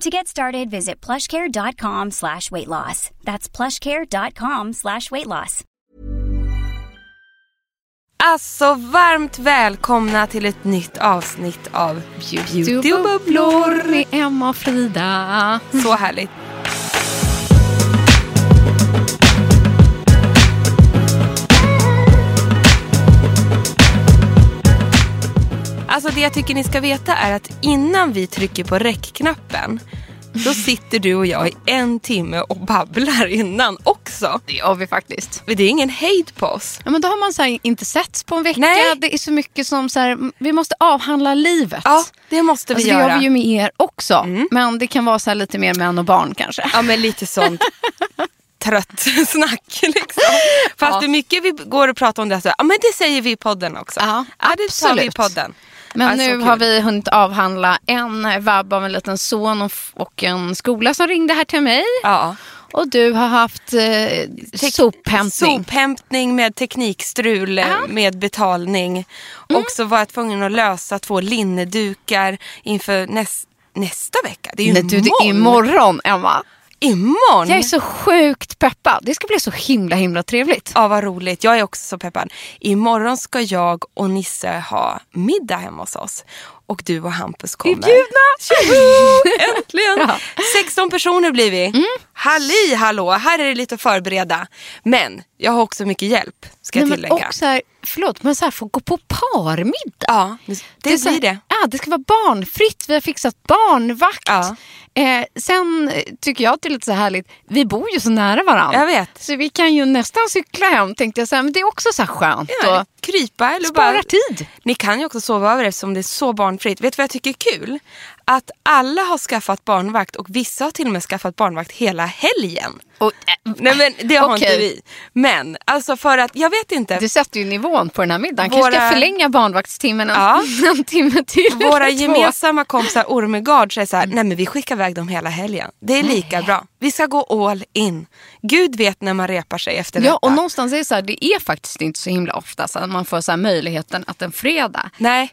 To get started, visit plushcare.com slash weight loss. That's plushcare.com slash weight loss. Alltså varmt välkomna till ett nytt avsnitt av Beauty och bubblor. med Emma och Frida. Så härligt. Alltså det jag tycker ni ska veta är att innan vi trycker på räckknappen då sitter du och jag i en timme och babblar innan också. Det gör vi faktiskt. Men det är ingen hejd på oss. Ja, men då har man så här, inte setts på en vecka. Nej. Det är så mycket som så här, vi måste avhandla livet. Ja, det måste vi alltså, göra. Det gör vi ju med er också. Men det kan vara så här lite mer män och barn kanske. Ja men lite sånt trött snack liksom. Fast Ja. hur mycket vi går och pratar om det, så, ja men det säger vi i podden också. Ja, det tar vi i absolut. podden. Men Alltså, nu har vi hunnit avhandla en vabb av en liten son och, en skola som ringde här till mig. Ja. Och du har haft eh, sophämtning. Sophämtning med teknikstrul, eh, med betalning. Mm. Och så var jag tvungen att lösa två linnedukar inför näs, nästa vecka. Det är ju Nej, du, det är imorgon. imorgon, Emma. Imorgon? Jag är så sjukt peppad. Det ska bli så himla himla trevligt. Ja, vad roligt. Jag är också så peppad. Imorgon ska jag och Nisse ha middag hemma hos oss. Och du och Hampus kommer. bjudna! Tjoho! Äntligen! Ja. Mm. 16 personer blir vi. Halli hallå, här är det lite att förbereda. Men jag har också mycket hjälp, ska jag Nej, men tillägga. och så här, förlåt, men så här, få gå på parmiddag. Ja, det, är så här- blir det. Ja, det ska vara barnfritt. Vi har fixat barnvakt. Ja. Eh, sen eh, tycker jag att det är lite så härligt. Vi bor ju så nära varandra. Jag vet. Så vi kan ju nästan cykla hem tänkte jag säga. Men det är också så här skönt. Ja, och krypa eller sparar bara... tid. Ni kan ju också sova över eftersom det är så barnfritt. Vet du vad jag tycker är kul? Att alla har skaffat barnvakt och vissa har till och med skaffat barnvakt hela helgen. Och, eh, Nej men det har Okej. inte vi. Men alltså för att, jag vet inte. Det sätter ju nivån på den här middagen. Våra- Kanske ska förlänga barnvaktstimmen en, Ja. en timme till. Våra gemensamma kompisar Ormegard säger så här, nej men vi skickar iväg dem hela helgen. Det är lika bra. Vi ska gå all in. Gud vet när man repar sig efter Ja, detta. och någonstans är det så här, det är faktiskt inte så himla ofta så att man får så här möjligheten att en fredag Nej,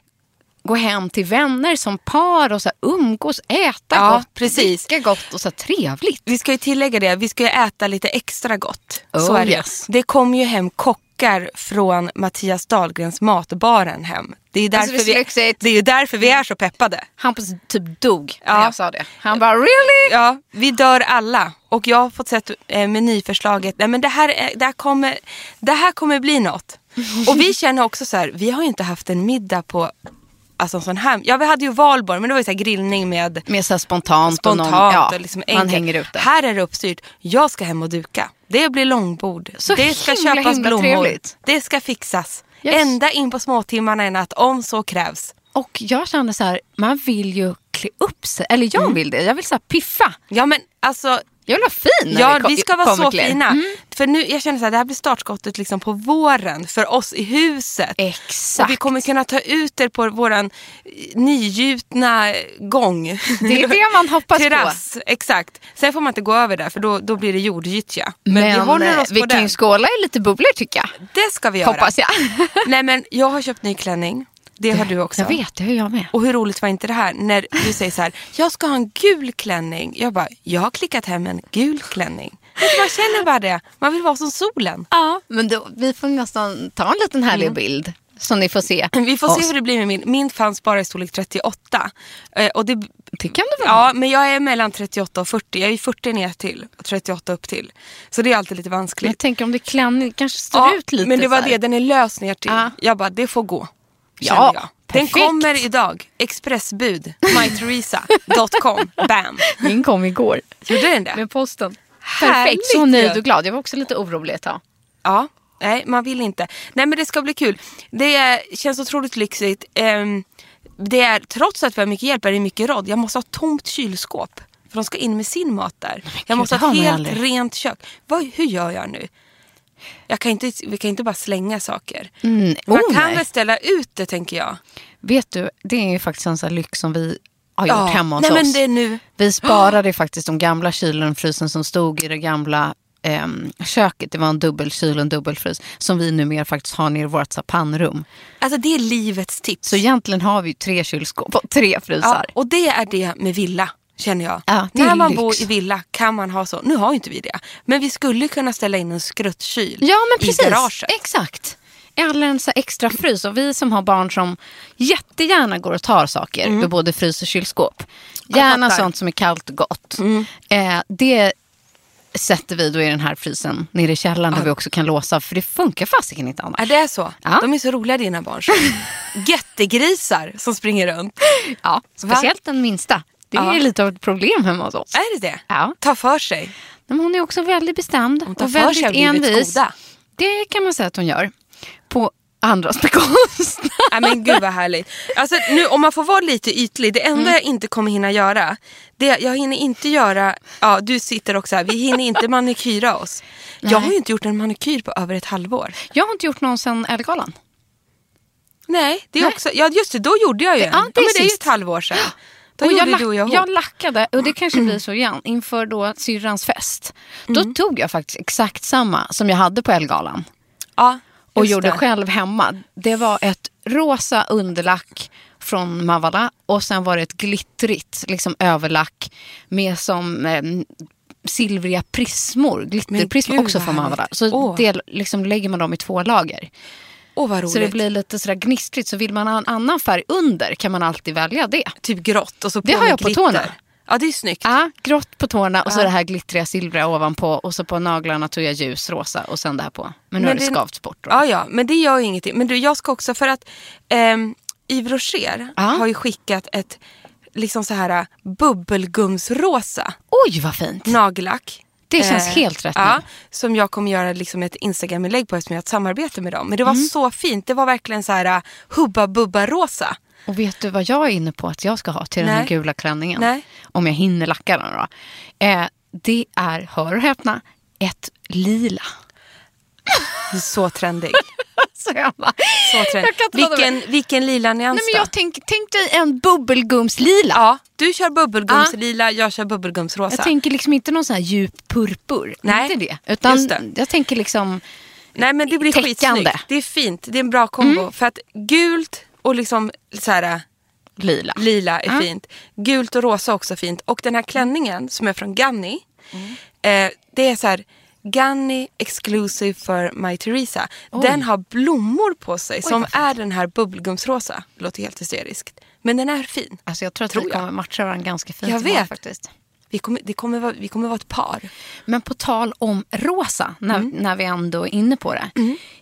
gå hem till vänner som par och så här umgås, äta Ja, gott, precis. dricka gott och så här trevligt. vi ska ju tillägga det, vi ska ju äta lite extra gott. så Oh, är det. yes. det kom ju hem kockar från Mattias Dahlgrens matbaren hem. Det är ju Alltså, därför, det vi, det är ju därför vi är så peppade. Hampus typ dog Ja. när jag sa det. Han bara really? Ja, vi dör alla. Och jag har fått sett eh, menyförslaget. Nej, men det, här, är- det, här kommer, det här kommer bli något. Och vi känner också så här, vi har ju inte haft en middag på Alltså en sån här, ja vi hade ju valborg men det var ju så grillning med Mer så spontant. spontant och, någon, ja, och liksom man hänger ute. Här är det uppstyrt. Jag ska hem och duka. Det blir långbord. Så det ska himla, köpas himla blommor. trevligt. Det ska fixas. Yes. Ända in på småtimmarna i natt om så krävs. Och jag känner så här, man vill ju klä upp sig. Eller jag Mm. vill det. Jag vill så piffa. Ja men alltså Jag vill vara fin när Ja, vi, vi ska vara så er. fina. Mm. För nu, jag känner så här, det här blir startskottet liksom på våren för oss i huset. Exakt. Och vi kommer kunna ta ut er på våran eh, nygjutna gång. Det är det man hoppas på. Terrass, exakt. Sen får man inte gå över där för då, då blir det jordgyttja. Men, Men, vi håller eh, oss vi på kan ju skåla i lite bubblor tycker jag. Det ska vi göra. Hoppas jag. Nej men jag har köpt ny klänning. Det har du också. Jag vet, det har jag med. Och hur roligt var inte det här när du säger så här, jag ska ha en gul klänning. Jag bara, jag har klickat hem en gul klänning. Man känner bara det, man vill vara som solen. Ja, men då, vi får nästan ta en liten härlig bild som ni får se. Vi får se hur det blir med min. Min fanns bara i storlek 38. Eh, och det, Det kan du väl ja, men jag är mellan 38 och 40. Jag är 40 ner till och 38 upp till. Så det är alltid lite vanskligt. jag tänker om det klänning kanske står Ja, ut lite. men det var här. det, den är lös ner till. Ja. Jag bara, det får gå. Ja. Den kommer idag. Expressbud. myteresa.com. Bam. Min kom igår Gjorde den det? med posten. Härligt Perfekt, så nöjd och glad. Jag var också lite orolig ett tag. Ja, nej man vill inte. Nej men det ska bli kul. Det är, känns otroligt lyxigt. Ehm, det är, trots att vi har mycket hjälp är det mycket råd. Jag måste ha tomt kylskåp. För de ska in med sin mat där. jag måste ha ett helt aldrig. rent kök. Vad, hur gör jag nu? Jag kan inte, vi kan inte bara slänga saker. Mm, Man oh, kan nej. väl ställa ut det tänker jag. Vet du, det är ju faktiskt en sån lyx som vi har gjort Ja, hemma hos nej, oss. men det är nu. Vi sparade faktiskt de gamla kylen och frysen som stod i det gamla ehm, köket. Det var en dubbelkyl och en dubbelfrys som vi numera faktiskt har nere i vårt pannrum. Alltså det är livets tips. Så egentligen har vi tre kylskåp och tre ja, frysar. och det är det med villa. Känner jag. Ja, När man lyx. bor i villa kan man ha så. Nu har ju inte vi det. Men vi skulle kunna ställa in en skruttkyl Ja men precis, i garaget. exakt. Eller en så extra frys. Och vi som har barn som jättegärna går och tar saker ur både frys och kylskåp. Gärna Mm. sånt som är kallt och gott. Mm. Eh, det sätter vi då i den här frysen nere i källaren där vi också kan låsa. För det funkar fasiken inte annars. Ja, det är så. Ja. De är så roliga dina barn. Jättegrisar som springer runt. Ja, speciellt den minsta. Det är Ja. lite av ett problem hemma hos oss. Är det det? Ja. Ta för sig. Men hon är också väldigt bestämd Hon tar och för väldigt sig av envis. goda. Det kan man säga att hon gör. På andras bekostnad. Nej, men gud vad härligt. Alltså, nu, om man får vara lite ytlig, det enda jag inte kommer hinna göra, det, jag hinner inte göra, ja du sitter också här, vi hinner inte manikyra oss. Jag Nej. har ju inte gjort en manikyr på över ett halvår. Jag har inte gjort någon sen Ellegalan. Nej, det är Nej. också, ja just det, då gjorde jag ju en. Ja, det är men det är ju ett halvår sedan. Då Och jag, lack, du och jag jag lackade, och det kanske blir så igen, inför då syrrans fest. Då Mm. tog jag faktiskt exakt samma som jag hade på Ellegalan. ja, Och gjorde det. själv hemma. Det var ett rosa underlack från Mavala och sen var det ett glittrigt liksom, överlack med som eh, silvriga prismor, glitterprismor också från. Mavala. Så Åh. det liksom lägger man dem i två lager. Åh vad roligt. Så det blir lite sådär gnistrigt. Så vill man ha en annan färg under kan man alltid välja det. Typ grått och så på Det har jag på glitter. tårna. Ja det är snyggt. Ja, grått på tårna och så Ja. det här glittriga silvriga ovanpå. Och så på naglarna tog jag ljusrosa och sen det här på. Men nu Men har det det- skavts bort. Då. Ja, ja, men det gör ju ingenting. Men du, jag ska också, för att ehm, Yves Rocher Ja. har ju skickat ett liksom så här bubbelgumsrosa Oj vad fint. nagellack. Det känns helt rätt ja, nu. Som jag kommer göra liksom ett Instagram-inlägg på eftersom jag har ett samarbete med dem. Men det var Mm. så fint. Det var verkligen så här uh, hubba bubba rosa. Och vet du vad jag är inne på att jag ska ha till den här Nej. gula klänningen? Nej. Om jag hinner lacka den då. Eh, det är, hör och häpna, ett lila. Så trendig. Så jag bara, Så bli. Vilken, vilken lila nyans Nej, men jag tänk, tänk dig en bubbelgumslila. Ja, du kör bubbelgumslila, jag kör bubbelgumsrosa. Jag tänker liksom inte någon sån här djup purpur. Nej, Inte det. Utan det. jag tänker liksom Nej men det blir täckande. skitsnyggt. Det är fint. Det är en bra kombo. För att gult och liksom så här, lila. lila är Ja. fint. Gult och rosa också fint. Och den här klänningen som är från Ganni. Eh, det är så här Ganni exclusive för My Teresa. Den har blommor på sig som vad är den här bubbelgumsrosa. Det låter helt hysteriskt. Men den är fin. Alltså jag tror att Tror vi jag. kommer matcha varandra ganska fint. Jag vet. Faktiskt. Vi kommer, det kommer vara, vi kommer vara ett par. Men på tal om rosa, när, Mm. när vi ändå är inne på det.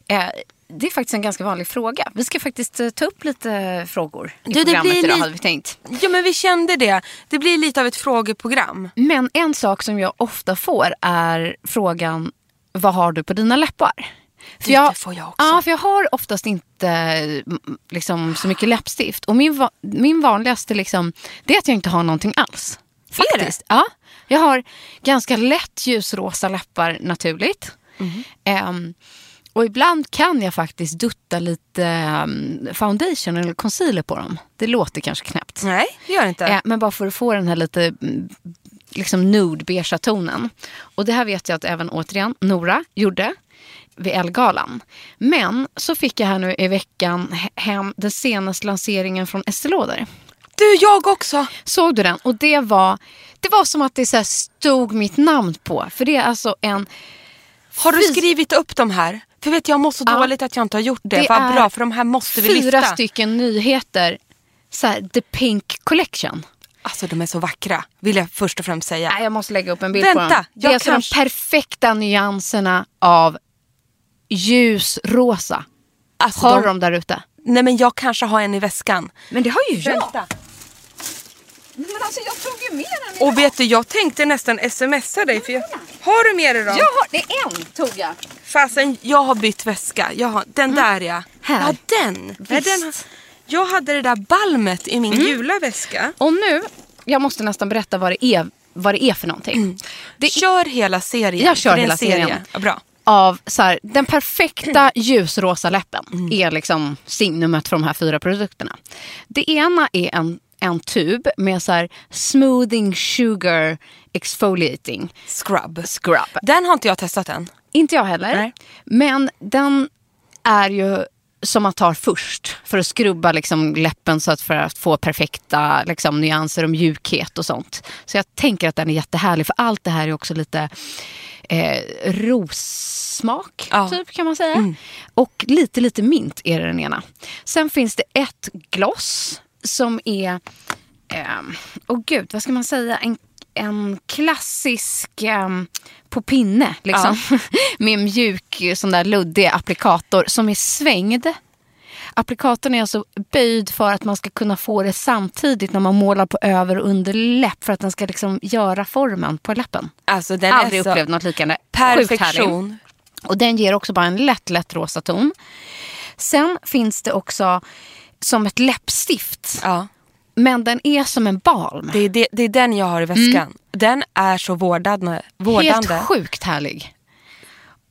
Eh, det är faktiskt en ganska vanlig fråga. Vi ska faktiskt eh, ta upp lite frågor i Du, programmet idag li- hade vi tänkt. Ja men vi kände det. Det blir lite av ett frågeprogram. Men en sak som jag ofta får är frågan, vad har du på dina läppar? För Det får jag också. Ja, för jag har oftast inte mm, liksom, så mycket läppstift. Och min, va- min vanligaste liksom, det är att jag inte har någonting alls. Faktiskt. Ja. Jag har ganska lätt ljusrosa läppar naturligt. Mhm. Ehm, och ibland kan jag faktiskt dutta lite ehm, foundation eller concealer på dem. Det låter kanske knäppt. Nej, det gör det inte. Eh, men bara för att få den här lite mm, liksom nude beigea tonen. Och det här vet jag att även återigen Nora gjorde vid Elgalan. Men så fick jag här nu i veckan he- hem den senaste lanseringen från Estée Lauder. Du, jag också. Såg du den? Och det var, det var som att det så stod mitt namn på. För det är alltså en... Har du skrivit upp de här? För vet jag mår så Ja. dåligt att jag inte har gjort det. Det Vad bra, för de här måste vi Fyra lyfta. stycken nyheter. Så här, The Pink Collection. Alltså de är så vackra, vill jag först och främst säga. Nej, jag måste lägga upp en bild på Vänta, dem. Det jag är alltså kanske- de perfekta nyanserna av ljusrosa. Alltså, Har de- de där ute? Nej men jag kanske har en i väskan. Men det har ju Vänta. Men alltså jag tog ju med den. Och vet du, jag tänkte nästan smsa dig. För jag... Har du med dig då? Jag har, det är en tog jag. Fasen, jag har bytt väska. Jag har, den där ja. Mm. Här. Ja, den. Visst. den. Jag hade det där balmet i min Mm. gula väska. Och nu, jag måste nästan berätta vad det är, vad det är för någonting. Det är Kör hela serien. Jag kör det hela serie. serien. Ja, bra. av så här, den perfekta ljusrosa läppen är liksom signumet för de här fyra produkterna. Det ena är en, en tub med så här smoothing sugar exfoliating Scrub. scrub. Den har inte jag testat än. Inte jag heller. Nej. Men den är ju som man tar först för att skrubba liksom läppen så att för att få perfekta liksom, nyanser och mjukhet och sånt. Så jag tänker att den är jättehärlig för allt det här är också lite eh, rossmak Ja. typ kan man säga. Och lite lite mint är det den ena. Sen finns det ett gloss som är, ehm, åh gud vad ska man säga, en, en klassisk ehm, på pinne liksom. med mjuk sån där luddig applikator som är svängd. Applikatorn är alltså böjd för att man ska kunna få det samtidigt när man målar på över och underläpp för att den ska liksom göra formen på läppen. Alltså den Aldrig är så upplevt något liknande. Perfektion. Och den ger också bara en lätt, lätt rosa ton. Sen finns det också som ett läppstift. Ja. Men den är som en balm. Det är, det, det är den jag har i väskan. Den är så vårdande. vårdande. Helt sjukt härlig.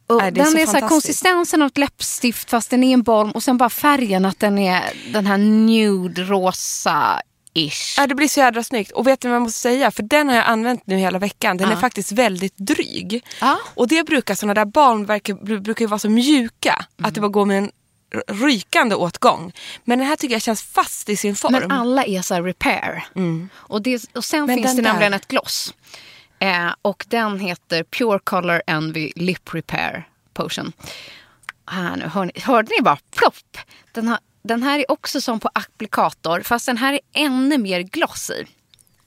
Och är den så är så här, konsistensen av ett läppstift fast den är en balm och sen bara färgen att den är den här nude rosa ish. Ja, det blir så jädra snyggt. Och vet du vad jag måste säga? För den har jag använt nu hela veckan. Den är faktiskt väldigt dryg. Ja. Och det brukar sådana där bru- brukar ju vara så mjuka. Att det bara går med en rykande åtgång. Men den här tycker jag känns fast i sin form. Men alla är så repair. Och, det, och sen Men finns det där- nämligen ett gloss. Eh, och den heter Pure Color Envy Lip Repair Potion. Här nu, hör ni, hörde ni bara plopp? Den, har, den här är också som på applikator fast den här är ännu mer glossy.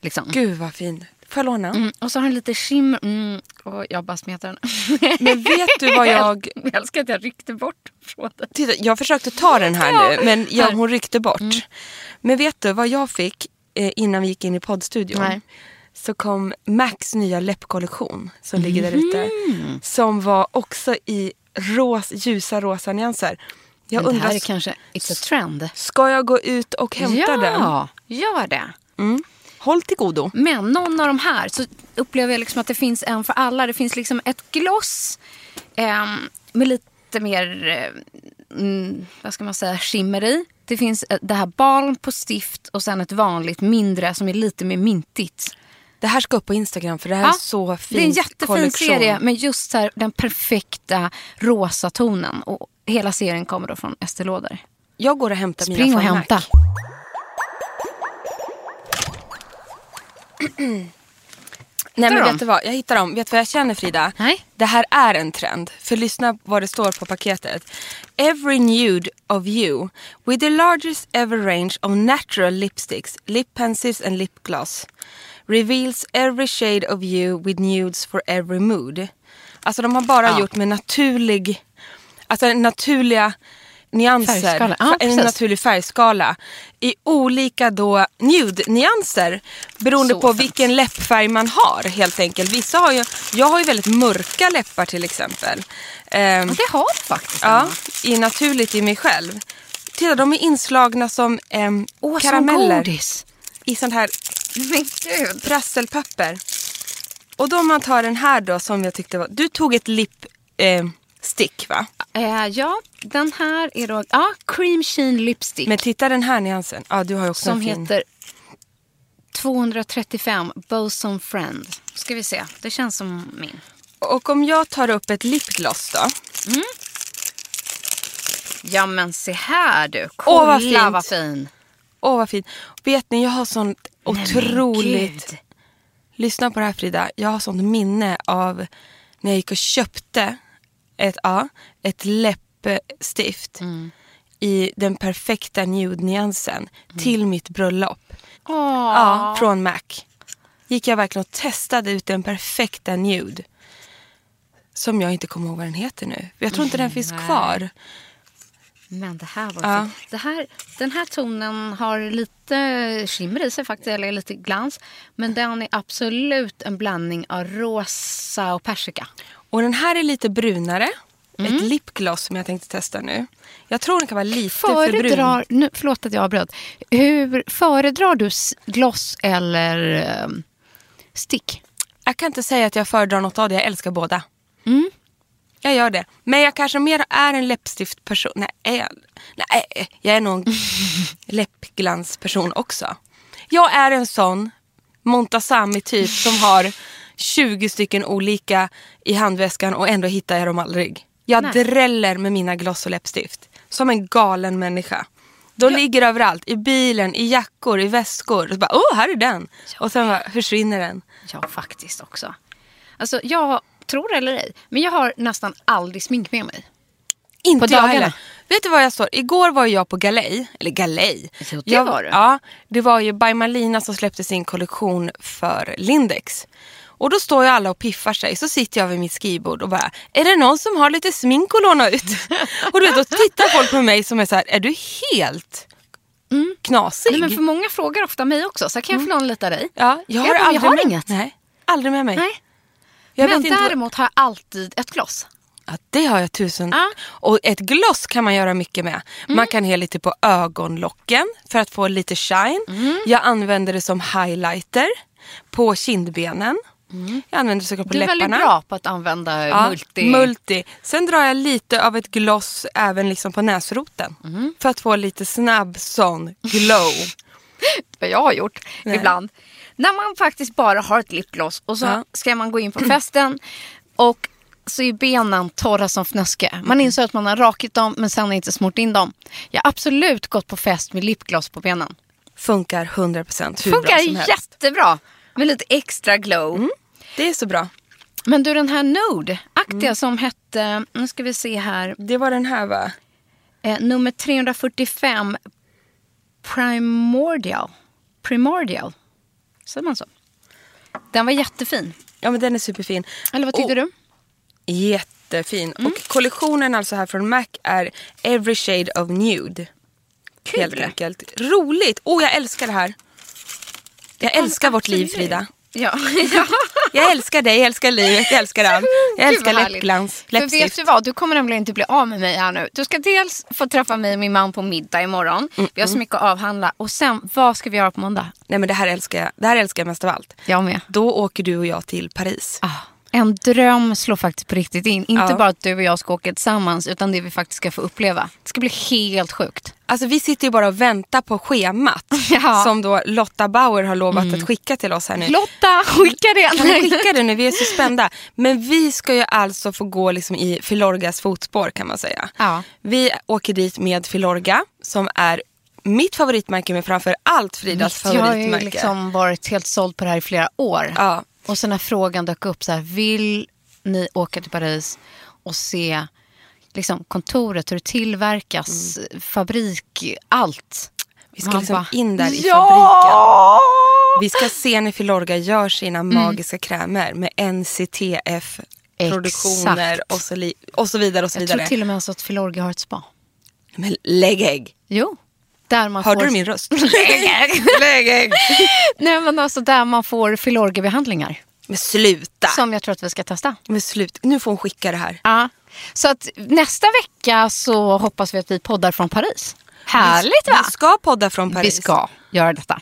Liksom. Gud vad fin. Får jag låna? Mm, och så har den lite skimmer. Mm, och jag bara smetar den. Men vet du vad jag... Jag älskar att jag ryckte bort från den. Titta, jag försökte ta den här Ja, nu men jag, hon ryckte bort. Men vet du vad jag fick eh, innan vi gick in i poddstudion? Nej. Så kom Max nya läppkollektion som ligger där ute. Mm. Som var också i ros, ljusa rosa nyanser. Jag Men det undrar, här är kanske it's a trend. ska jag gå ut och hämta den? ja, gör det. Mm. Håll till godo. Men någon av de här så upplever jag liksom att det finns en för alla. Det finns liksom ett gloss ehm, med lite mer, eh, mm, vad ska man säga, skimmer i. Det finns eh, det här balm på stift och sen ett vanligt mindre som är lite mer mintigt. Det här ska upp på Instagram för det här är så fin det är en jättefin kollektion. serie med just här, den perfekta rosa tonen. Och hela serien kommer då från Estée Lauder. Jag går och hämtar Spring mina och från hämta. Nej men vet du vad, jag hittar dem. Vet du vad jag känner Frida? Nej. Det här är en trend. För lyssna vad det står på paketet. Every nude of you with the largest ever range of natural lipsticks, lip pencils and lip gloss reveals every shade of you with nudes for every mood. Alltså de har bara Ja. gjort med naturlig, alltså naturliga nyanser. Ja, en precis. naturlig färgskala. I olika då nude-nyanser. Beroende Så på fint. vilken läppfärg man har helt enkelt. Vissa har ju, jag har ju väldigt mörka läppar till exempel. Ehm, Det har du faktiskt. ja, i naturligt i mig själv. Titta, de är inslagna som ehm, Åh, som karameller godis. i sånt här Men gud. prasselpapper. Och då om man tar den här då som jag tyckte var... Du tog ett lip eh, stick va? Eh, ja, den här är då ja, Cream Sheen Lipstick. Men titta den här nyansen. Ja, du har ju också som en fin. heter 235 Boson Friend. Ska vi se, det känns som min. Och om jag tar upp ett lipgloss då. Ja men se här du, Åh, kolla vad fint. vad fin. Åh vad fint. Vet ni, jag har sånt Nej, otroligt... Lyssna på det här Frida. Jag har sånt minne av när jag gick och köpte ett, ja, ett läppstift Mm. i den perfekta nude-nyansen till mitt bröllop. Ja, från Mac. Gick jag verkligen och testade ut den perfekta nude. Som jag inte kommer ihåg vad den heter nu. Jag tror inte den finns kvar. Men det här var Ja. det här, Den här tonen har lite skimmer i sig faktiskt, eller lite glans. Men den är absolut en blandning av rosa och persika. Och den här är lite brunare. Mm. Ett lipgloss som jag tänkte testa nu. Jag tror den kan vara lite för brun. Föredrar, nu, förlåt att jag avbröt. Hur föredrar du gloss eller um, stick? Jag kan inte säga att jag föredrar något av det. Jag älskar båda. Mm. Jag gör det. Men jag kanske mer är en läppstiftperson. Nej, jag, nej, jag är nog en läppglansperson också. Jag är en sån Montazami-typ som har 20 stycken olika i handväskan och ändå hittar jag dem aldrig. Jag Nej. dräller med mina gloss och läppstift. Som en galen människa. De ligger överallt. I bilen, i jackor, i väskor. Och så bara, åh, här är den. Och sen bara, försvinner den. Ja, faktiskt också. Alltså, jag tror eller ej, men jag har nästan aldrig smink med mig. Inte På jag dagarna? heller. Vet du vad jag står? Igår var jag på galej. Eller galej. Jo, det jag, var du. Ja, det var ju By Malina som släppte sin kollektion för Lindex. Och då står ju alla och piffar sig. Så sitter jag vid mitt skrivbord och bara, är det någon som har lite smink att låna ut? och du vet, då tittar folk på mig som är så här, är du helt knasig? Nej, men för många frågar ofta mig också, så kan jag få låna lite av dig? ja, jag har, Jag bara, jag har med, inget. Nej, aldrig med mig. Nej. Jag men däremot har jag alltid ett gloss. Ja, det har jag tusen. Ja. Och ett gloss kan man göra mycket med. Man kan ha lite på ögonlocken för att få lite shine. Jag använder det som highlighter på kindbenen. Jag använder såklart på Du är läpparna. väldigt bra på att använda Ja, multi... multi. Sen drar jag lite av ett gloss även liksom på näsroten. För att få lite snabb sån glow. vad jag har gjort Nej. ibland. När man faktiskt bara har ett lipgloss och så Ja. ska man gå in på festen och så är benen torra som fnöske. Man inser att man har rakit dem men sen inte smort in dem. Jag har absolut gått på fest med lipgloss på benen. Funkar 100% hur bra Funkar som helst. jättebra med lite extra glow. Det är så bra. Men du den här Node-aktiga som hette, nu ska vi se här, Det var den här va? eh, nummer 345 Primordial. Primordial. Säger man så? Den var jättefin. Ja men den är superfin. Eller vad tyckte Och- du? Jättefin. Mm. Och kollektionen alltså här från Mac är Every Shade of Nude. Kul. Helt enkelt. Roligt! Åh, jag älskar det här. Jag älskar vårt liv. Frida. Ja. ja. Jag älskar dig, jag älskar livet, jag älskar allt. Jag älskar läppglans, För vet du vad, du kommer nämligen inte bli av med mig här nu. Du ska dels få träffa mig och min man på middag imorgon. Vi har så mycket att avhandla. Och sen, vad ska vi göra på måndag? Nej men det här älskar jag. Det här älskar jag mest av allt. Jag med. Då åker du och jag till Paris. Ah, en dröm slår faktiskt på riktigt in. Inte Ja. bara att du och jag ska åka tillsammans, utan det vi faktiskt ska få uppleva. Det ska bli helt sjukt. Alltså vi sitter ju bara och väntar på schemat. Ja. Som då Lotta Bauer har lovat att skicka till oss här nu. Lotta, skicka det! Kan skicka det nu? Vi är så spända. Men vi ska ju alltså få gå liksom i Filorgas fotspår kan man säga. Ja. Vi åker dit med Filorga som är mitt favoritmärke men framför allt Fridas Jag har ju favoritmärke. liksom varit helt såld på det här i flera år. Ja. Och så när frågan dök upp så här, vill ni åka till Paris och se liksom, kontoret, hur det tillverkas, fabrik, allt. Vi ska Man liksom bara, in där i ja! fabriken. Vi ska se när Filorga gör sina Mm. magiska krämer med NCTF produktioner och så, och så vidare. Och så Jag vidare. tror till och med alltså att Filorga har ett spa. Men lägg ägg! Jo. Där man Hörde får... du min röst? lägg ägg! Nej men alltså där man får Filorga-behandlingar. Men sluta! Som jag tror att vi ska testa. Men slut. Nu får hon skicka det här. Ja. Så att nästa vecka så hoppas vi att vi poddar från Paris. Härligt va? Vi ska podda från Paris. Vi ska göra detta.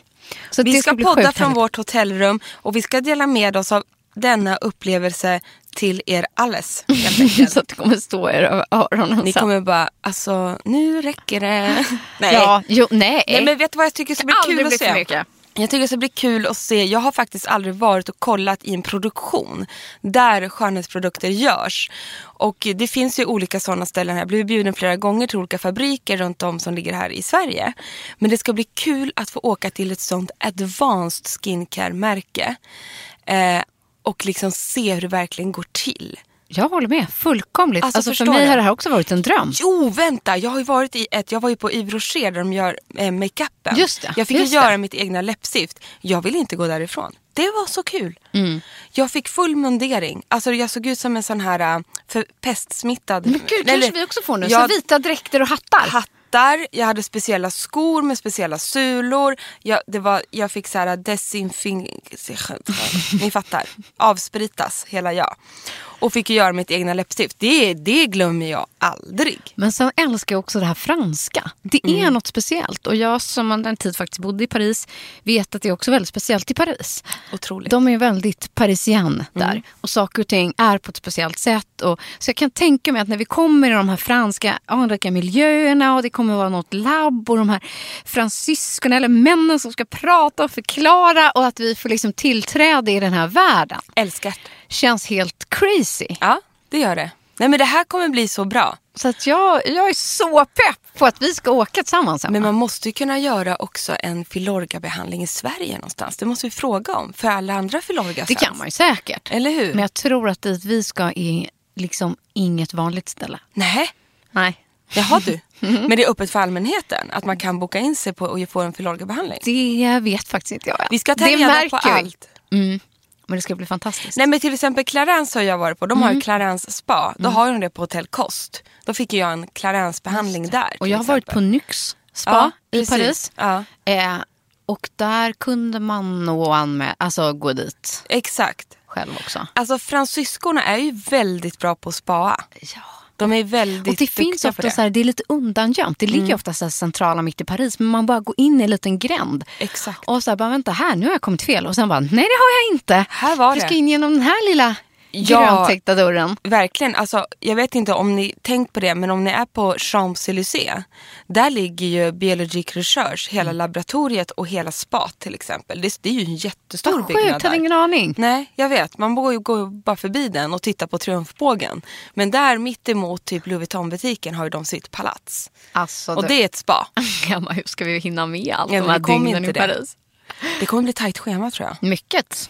Så Vi ska bli podda från härligt. vårt hotellrum och vi ska dela med oss av denna upplevelse till er alles. Så att det kommer stå er över öronen Ni kommer bara, alltså nu räcker det. Nej. Ja, jo, nej. Nej men vet du vad jag tycker ska bli kul att se? mycket. Jag tycker det ska bli kul att se. Jag har faktiskt aldrig varit och kollat i en produktion där skönhetsprodukter görs. Och det finns ju olika sådana ställen. Jag har blivit bjuden flera gånger till olika fabriker runt om som ligger här i Sverige. Men det ska bli kul att få åka till ett sånt advanced skincare-märke. Eh, och liksom se hur det verkligen går till. Jag håller med, fullkomligt. Alltså, Alltså, för mig jag. har det här också varit en dröm. Jo, vänta! Jag har varit i ett, jag var ju på Yves Rocher där de gör eh, makeupen. Just det, Jag fick just ju göra det. mitt egna läppstift. Jag ville inte gå därifrån. Det var så kul. Mm. Jag fick full mundering. Alltså jag såg ut som en sån här äh, för pestsmittad. Men gud, kanske vi också får nu. Jag- Så vita dräkter och hattar hattar, jag hade speciella skor med speciella sulor. Jag, det var, jag fick så här desinfing... Ni fattar. Avspritas hela jag. Och fick göra mitt egna läppstift. Det, det glömmer jag aldrig. Men sen älskar jag också det här franska. Det är Mm. något speciellt. Och jag som under en tid faktiskt bodde i Paris vet att det är också väldigt speciellt i Paris. Otroligt. De är väldigt parisian där. Mm. Och saker och ting är på ett speciellt sätt. Och, så jag kan tänka mig att när vi kommer i de här franska anrika miljöerna och det kommer vara något labb och de här fransyskorna eller männen som ska prata och förklara och att vi får liksom tillträde i den här världen. Älskar. Känns helt crazy. Ja, det gör det. Nej men det här kommer bli så bra. Så att jag, jag är så pepp på att vi ska åka tillsammans. Emma. Men man måste ju kunna göra också en Filorga-behandling i Sverige någonstans. Det måste vi fråga om för alla andra filorga det kan man ju säkert. Eller hur? Men jag tror att dit vi ska är liksom inget vanligt ställe. Nej, Nej. jaha du. Men det är öppet för allmänheten att man kan boka in sig på och få en Filorga-behandling. Det vet faktiskt inte jag. Vi ska ta reda på allt. Mm. Men det ska bli fantastiskt. Nej men till exempel Clarence har jag varit på. De Mm. har ju Clarence spa. Då har de det på Hotell Kost. Då fick jag en Clarence-behandling där. och till jag har varit på. Nyx spa Ja, i precis. Paris. Ja. Eh, och där kunde man nog alltså gå dit Exakt. själv också. Alltså fransyskorna är ju väldigt bra på att spaa. Ja. De är väldigt Och det finns ofta det. så här, det är lite undangömt. Det ligger ofta så här centrala mitt i Paris. Men man bara går in i en liten gränd. Exakt. Och så här, bara vänta här, nu har jag kommit fel. Och sen bara, nej det har jag inte. Här var det. ska in genom den här lilla Ja. gröntäckta dörren. Verkligen. Alltså, jag vet inte om ni tänkt på det, men om ni är på Champs-Élysées. Där ligger ju Biologique Research, hela Mm. laboratoriet och hela spat till exempel. Det, det är ju en jättestor Vad byggnad sjukt, hade där. ingen aning. Nej, jag vet. Man går ju går bara förbi den och tittar på triumfbågen. Men där mitt emot typ Louis Vuitton-butiken har ju de sitt palats. Alltså, Och det är ett spa. Gamma, hur ska vi hinna med allt Ja, de här dygnen i inte det. Paris? Det kommer bli tajt schema tror jag. Mycket.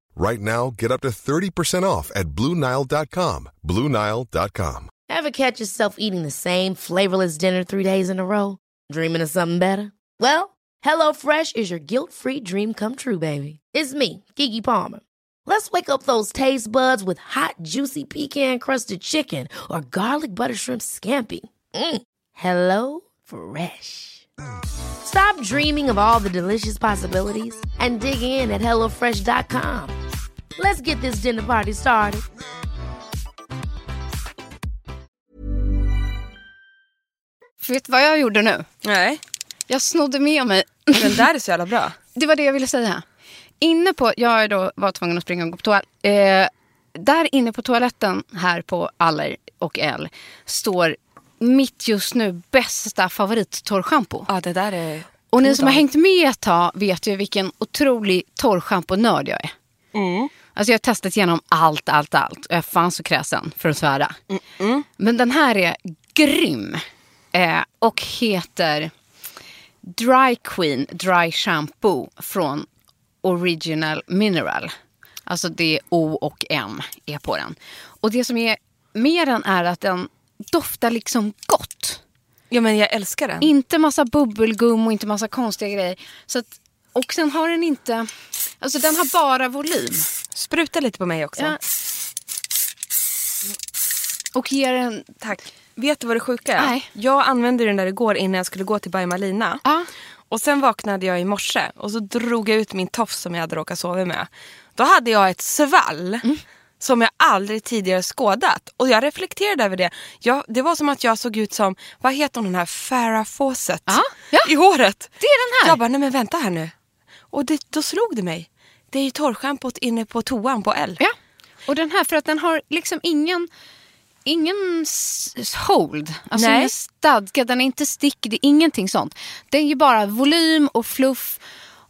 Right now, get up to 30% off at BlueNile.com. BlueNile.com. Ever catch yourself eating the same flavorless dinner three days in a row? Dreaming of something better? Well, HelloFresh is your guilt-free dream come true, baby. It's me, Kiki Palmer. Let's wake up those taste buds with hot, juicy pecan-crusted chicken or garlic butter shrimp scampi. Mm. Hello Fresh. Stop dreaming of all the delicious possibilities and dig in at HelloFresh.com. Let's get this dinner party started. Vet du vad jag gjorde nu? Nej, Jag snodde med mig den där är så jävla bra. Det var det jag ville säga. Inne på, jag är då var tvungen att springa och gå på toa. Eh, där inne på toaletten här på Aller och L står mitt just nu bästa favorittorrschampo. Ja, det där är... Och ni som har hängt med ett tag vet ju vilken otrolig torrschamponörd jag är. Mm. Alltså jag har testat igenom allt, allt, allt. Och jag är fan så kräsen för att svära. Men den här är grym. Eh, och heter Dry Queen Dry Shampoo från Original Mineral. Alltså det är O och M är på den. Och det som är med den är att den doftar liksom gott. Ja, men jag älskar den. Inte massa bubbelgum och inte massa konstiga grejer. Så att, och sen har den inte... Alltså den har bara volym. Spruta lite på mig också. Ja. Och ger en... Tack. Vet du vad det sjuka är? Nej. Jag använde den där igår innan jag skulle gå till By Malina. Ja. Och sen vaknade jag i morse och så drog jag ut min tofs som jag hade råkat sova med. Då hade jag ett svall Mm. Som jag aldrig tidigare skådat. Och jag reflekterade över det. Jag, det var som att jag såg ut som, vad heter hon den här, Farah Fawcett Ja, ja. i håret. Det är den här. Jag bara, nej men vänta här nu. Och det, då slog det mig. Det är ju torrschampot inne på toan på L. Ja. Och den här för att den har liksom ingen... Ingen hold, alltså Nej. ingen stadga, den är inte stickig, det är ingenting sånt. Den är ju bara volym och fluff.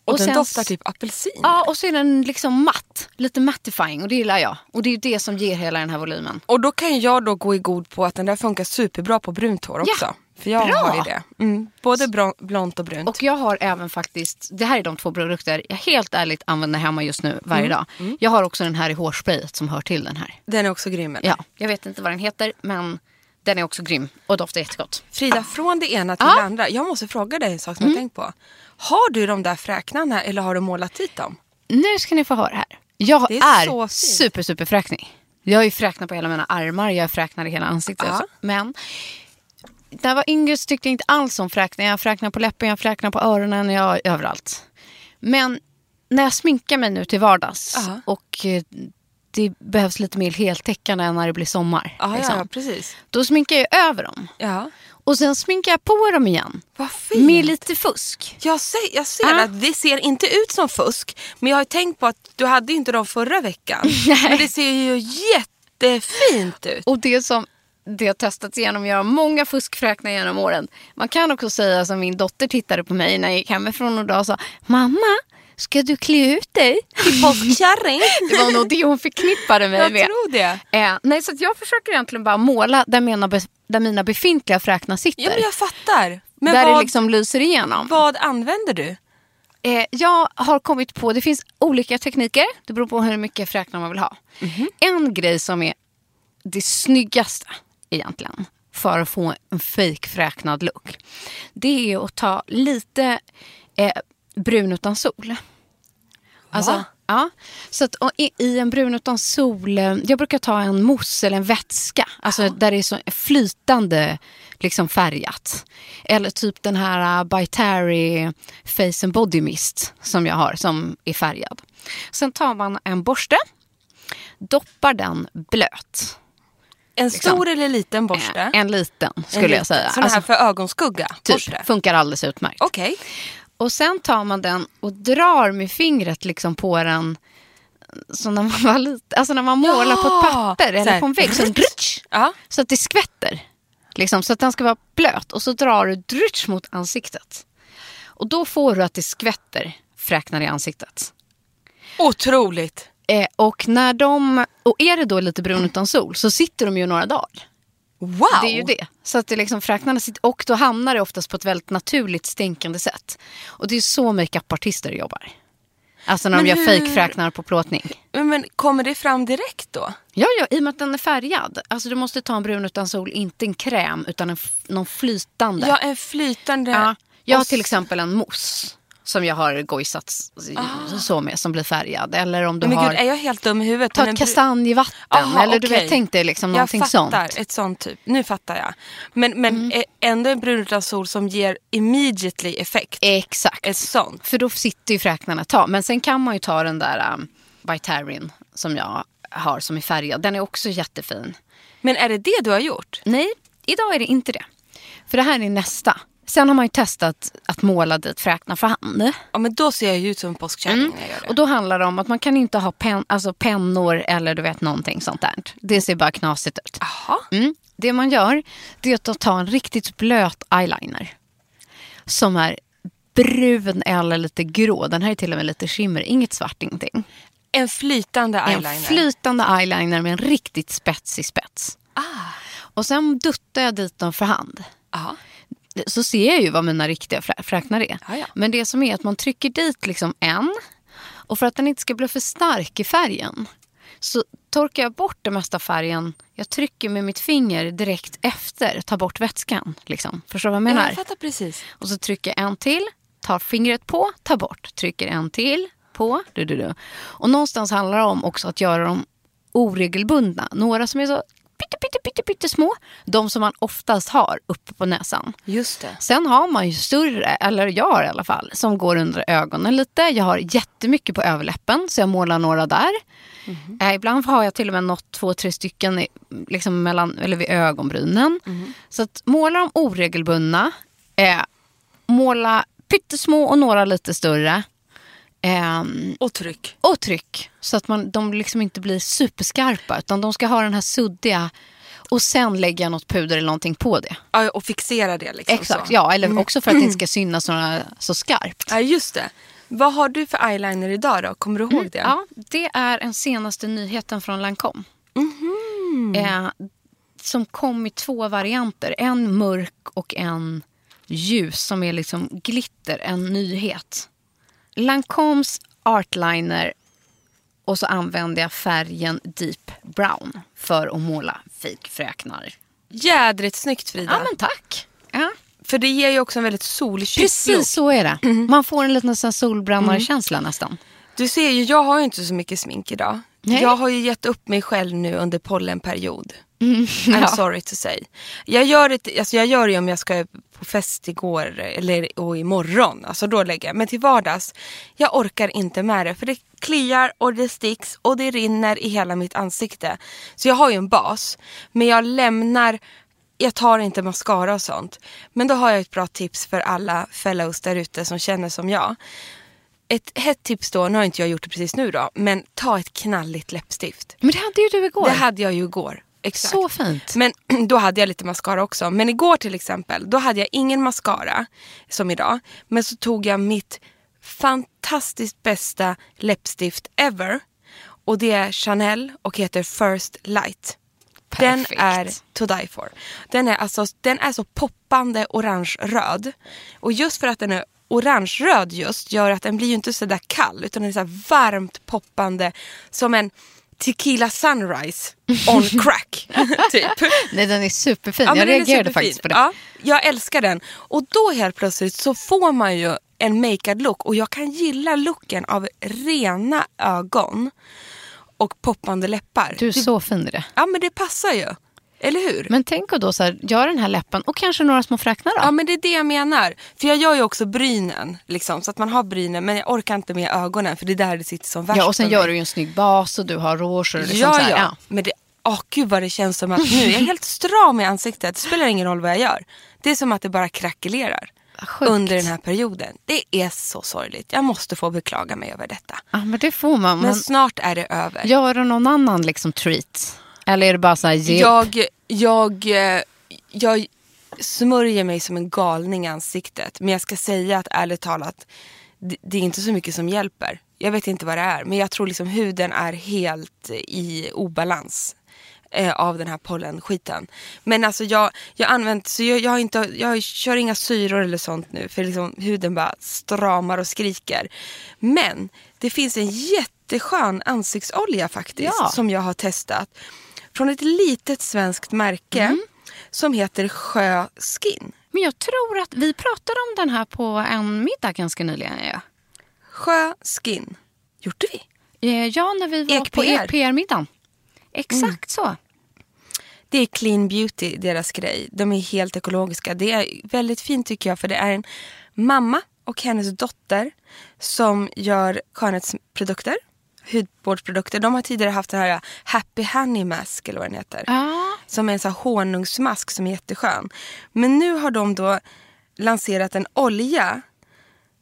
Och, den sen- doftar typ apelsin. Ja, och så är den liksom matt, lite mattifying och det gillar jag. Och det är det som ger hela den här volymen. Och då kan jag då gå i god på att den där funkar superbra på brunt hår Ja, också. För jag bra. har ju det. Mm, både blont och brunt. Och jag har även faktiskt, det här är de två produkter jag helt ärligt använder hemma just nu varje Mm, dag. Jag har också den här i hårsprayet som hör till den här. den är också grym. eller? Ja, jag vet inte vad den heter men den är också grym och doftar jättegott. Frida, från det ena till Ja. det andra. Jag måste fråga dig en sak som jag tänkt på. Har du de där fräknarna eller har du målat dit dem? Nu ska ni få höra här. Jag är är, super, super fräknig. Jag har ju fräknar på hela mina armar, jag är fräknad i hela ansiktet. Ja. Men när jag var yngre så tyckte jag inte alls om fräknar. Jag fräknar på läppen, jag fräknar på öronen, jag överallt. Men när jag sminkar mig nu till vardags Ja. och eh, det behövs lite mer heltäckande när det blir sommar. Ja, liksom, ja precis. Då sminkar jag över dem. Ja. Och sen sminkar jag på dem igen. Vad fint. Med lite fusk. Jag ser, jag ser Ja. att det ser inte ut som fusk. Men jag har tänkt på att du hade ju inte dem förra veckan. Men det ser ju jättefint ut. Och det som det har testats igenom, jag har många fuskfräknar genom åren. Man kan också säga som min dotter tittade på mig när jag gick hemifrån och då sa Mamma, ska du klä ut dig? Till påskkärring. Det var nog det hon förknippade mig Jag med. tror det. Eh, nej, så jag försöker egentligen bara måla där mina, där mina befintliga fräknar sitter. Ja, men jag fattar. Men där vad, det liksom lyser igenom. vad använder du? Eh, jag har kommit på, det finns olika tekniker. Det beror på hur mycket fräknar man vill ha. En grej som är det snyggaste egentligen för att få en fejkfräknad look. Det är att ta lite eh, brun utan sol. Alltså, ja, så att, i, I en brun utan sol, eh, jag brukar ta en mousse eller en vätska. Alltså där det är så flytande liksom färgat. Eller typ den här uh, By Terry Face and Body Mist som jag har som är färgad. Sen tar man en borste, doppar den blöt. En Liksom. stor eller liten borste? Eh, En liten skulle En jag liten. säga. Sån här Alltså, för ögonskugga? typ, borste? funkar alldeles utmärkt. Okej. Och sen tar man den och drar med fingret liksom på den. Så när man, var lite, alltså när man målar på ett Ja, papper eller på en vägg. Så, drutsch, Ja. så att det skvätter. Liksom, så att den ska vara blöt. Och så drar du drutsch mot ansiktet. Och då får du att det skvätter fräknar i ansiktet. Otroligt. Eh, och, när de, och är det då lite brun utan sol så sitter de ju några dagar. Wow. Det är ju det. Så att det liksom fräknarna sitter, och då hamnar det oftast på ett väldigt naturligt stänkande sätt. Och det är så makeupartister jobbar. Alltså när Men de gör hur- fejkfräknar på plåtning. Men, men kommer det fram direkt då? Ja, ja, i och med att den är färgad. Alltså du måste ta en brun utan sol, inte en kräm utan en, någon flytande. Ja, en flytande... Ja, jag har till exempel en mousse som jag har gojsat s- så med som blir färgad. Eller om du Ah. Men har... gud, är jag helt dum i huvudet? Ta ett kastanjevatten. Aha, eller du okej. vet, tänk dig liksom Jag någonting sånt. fattar, ett sånt typ. Nu fattar jag. Men, men Mm. ändå en brun utan sol som ger immediately effekt. Exakt. Ett sånt. För då sitter ju fräknarna ett tag. Men sen kan man ju ta den där um, Vitarin som jag har som är färgad. Den är också jättefin. Men är det det du har gjort? Nej, idag är det inte det. För det här är nästa. Sen har man ju testat att måla dit fräknar för hand. Ja, men då ser jag ju ut som en påskkärring Mm. när jag gör det. Och då handlar det om att man kan inte ha pen, alltså pennor eller du vet någonting sånt där. Det ser bara knasigt ut. Jaha. Mm. Det man gör det är att ta en riktigt blöt eyeliner. Som är brun eller lite grå. Den här är till och med lite skimmer. Inget svart, ingenting. En flytande eyeliner. En flytande eyeliner med en riktigt spetsig spets. Ah. Och sen duttar jag dit dem för hand. Ja. Så ser jag ju vad mina riktiga frä- fräknar är. Ja, ja. Men det som är att man trycker dit liksom en. Och för att den inte ska bli för stark i färgen så torkar jag bort det mesta färgen. Jag trycker med mitt finger direkt efter, tar bort vätskan. Liksom. Förstår du vad jag menar? Jag fattar precis. Och så trycker jag en till, tar fingret på, tar bort. Trycker en till, på. Du, du, du. Och någonstans handlar det om också att göra dem oregelbundna. Några som är så pytte, pytte, pytte, pytte små. De som man oftast har uppe på näsan. Just det. Sen har man ju större, eller jag har i alla fall, som går under ögonen lite. Jag har jättemycket på överläppen så jag målar några där. Eh, ibland har jag till och med något två, tre stycken i, liksom mellan, eller vid ögonbrynen. Så att måla dem oregelbundna. Eh, måla pyttesmå och några lite större. Ehm, Och tryck. och tryck. Så att man, de liksom inte blir superskarpa. Utan de ska ha den här suddiga. Och sen lägga något puder eller någonting på det. Ja, och fixera det liksom. Exakt, så. ja. Eller också för att det inte ska synas såna, så skarpt. Ja, just det. Vad har du för eyeliner idag då? Kommer du ihåg det? Ja, det är den senaste nyheten från Lancome. Eh, som kom i två varianter. En mörk och en ljus som är liksom glitter, en nyhet. Lancomes artliner och så använder jag färgen Deep Brown för att måla fejkfräknar. Jädrigt snyggt Frida. Ja men tack. Ja, För det ger ju också en väldigt look. precis så är det. Man får en liten solbrännarkänsla nästan. Du ser ju, jag har ju inte så mycket smink idag. Nej. Jag har ju gett upp mig själv nu under pollenperiod. I'm ja. sorry to say. Jag gör, det, alltså jag gör det om jag ska på fest igår eller och imorgon. Alltså då lägger jag. Men till vardags, jag orkar inte med det. För det kliar och det sticks och det rinner i hela mitt ansikte. Så jag har ju en bas. Men jag lämnar, jag tar inte mascara och sånt. Men då har jag ett bra tips för alla fellows där ute som känner som jag. Ett hett tips då, nu har inte jag gjort det precis nu då, men ta ett knalligt läppstift. Men det hade ju du igår. Det hade jag ju igår. Exakt. Så fint. Men då hade jag lite mascara också. Men igår till exempel, då hade jag ingen mascara som idag. Men så tog jag mitt fantastiskt bästa läppstift ever. Och det är Chanel och heter First Light. Den Perfekt. är to die for. Den är, alltså, den är så poppande orange-röd. Och just för att den är orange-röd just gör att den blir ju inte så där kall utan den är så varmt poppande som en tequila sunrise on crack. typ. Nej, den är superfin. Ja, jag reagerade superfin. faktiskt på det. Ja, jag älskar den. Och då helt plötsligt så får man ju en makead look. Och jag kan gilla looken av rena ögon och poppande läppar. Du är det, så fin i det. Ja men det passar ju. Eller hur? Men tänk då så här, gör den här läppen och kanske några små fräknar då. Ja men det är det jag menar. För jag gör ju också brynen. Liksom, så att man har brynen men jag orkar inte med ögonen för det är där det sitter som värst Ja, och sen gör du ju en snygg bas och du har rouge. Och liksom ja, så här, ja, Men det, åh gud vad det känns som att nu är jag helt stram i ansiktet. Det spelar ingen roll vad jag gör. Det är som att det bara krackelerar. Sjukt. Under den här perioden. Det är så sorgligt. Jag måste få beklaga mig över detta. Ja, men det får man. Men Men snart är det över. gör någon annan liksom treat? Eller är det bara så här, upp? Jag, jag, eh, jag smörjer mig som en galning i ansiktet. Men jag ska säga att ärligt talat, det, det är inte så mycket som hjälper. Jag vet inte vad det är. Men jag tror liksom huden är helt i obalans eh, av den här pollenskiten. Men alltså jag, jag använt, så jag, jag, har inte, jag kör inga syror eller sånt nu. För liksom huden bara stramar och skriker. Men det finns en jätteskön ansiktsolja faktiskt. Ja. Som jag har testat. Från ett litet svenskt märke. Som heter Sjö Skin. Men jag tror att vi pratade om den här på en middag ganska nyligen. Ja, Sjö Skin. Gjorde vi? Eh, ja när vi var på EPR. EPR-middagen. Exakt så. Det är clean beauty, deras grej. De är helt ekologiska. Det är väldigt fint tycker jag för det är en mamma och hennes dotter som gör skönhetsprodukter, hudvårdsprodukter. De har tidigare haft den här Happy Honey Mask eller vad den heter. Ja. Som är en sån honungsmask som är jätteskön. Men nu har de då lanserat en olja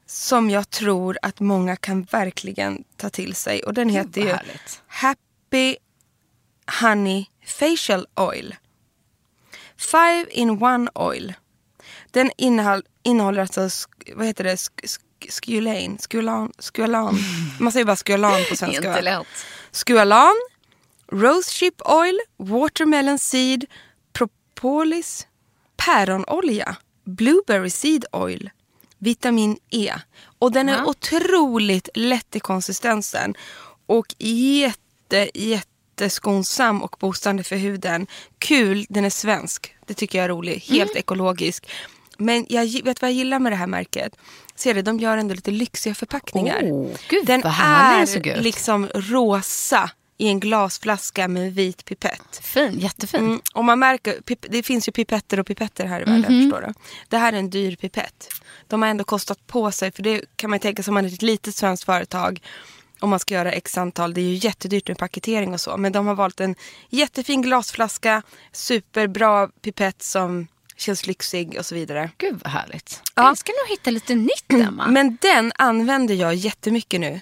som jag tror att många kan verkligen ta till sig. Och den heter ju härligt. Happy Honey Facial Oil. Five in one oil. Den innehåll, innehåller alltså, vad heter det, sk, sk, skylan, skulan, skulan. Man säger bara skulan på svenska. Inte lätt. Squalan, Rose Ship Oil, Watermelon Seed, Propolis, Päronolja, Blueberry Seed Oil, Vitamin E. Och den är Ja. otroligt lätt i konsistensen och jätte, jätteskonsam och boostande för huden. Kul, den är svensk. Det tycker jag är roligt. Helt ekologisk. Men jag vet vad jag gillar med det här märket? Ser du, de gör ändå lite lyxiga förpackningar. Oh, gud, den är såg ut. liksom rosa i en glasflaska med en vit pipett. Fin, jättefin. Mm, och man märker, pip- det finns ju pipetter och pipetter här i världen. Mhm. Förstår du? Det här är en dyr pipett. De har ändå kostat på sig, för det kan man tänka sig om man är ett litet svenskt företag. Om man ska göra x antal, det är ju jättedyrt med paketering och så. Men de har valt en jättefin glasflaska, superbra pipett som känns lyxig och så vidare. Gud vad härligt. Ja. Jag ska nog hitta lite nytt Emma. Men den använder jag jättemycket nu.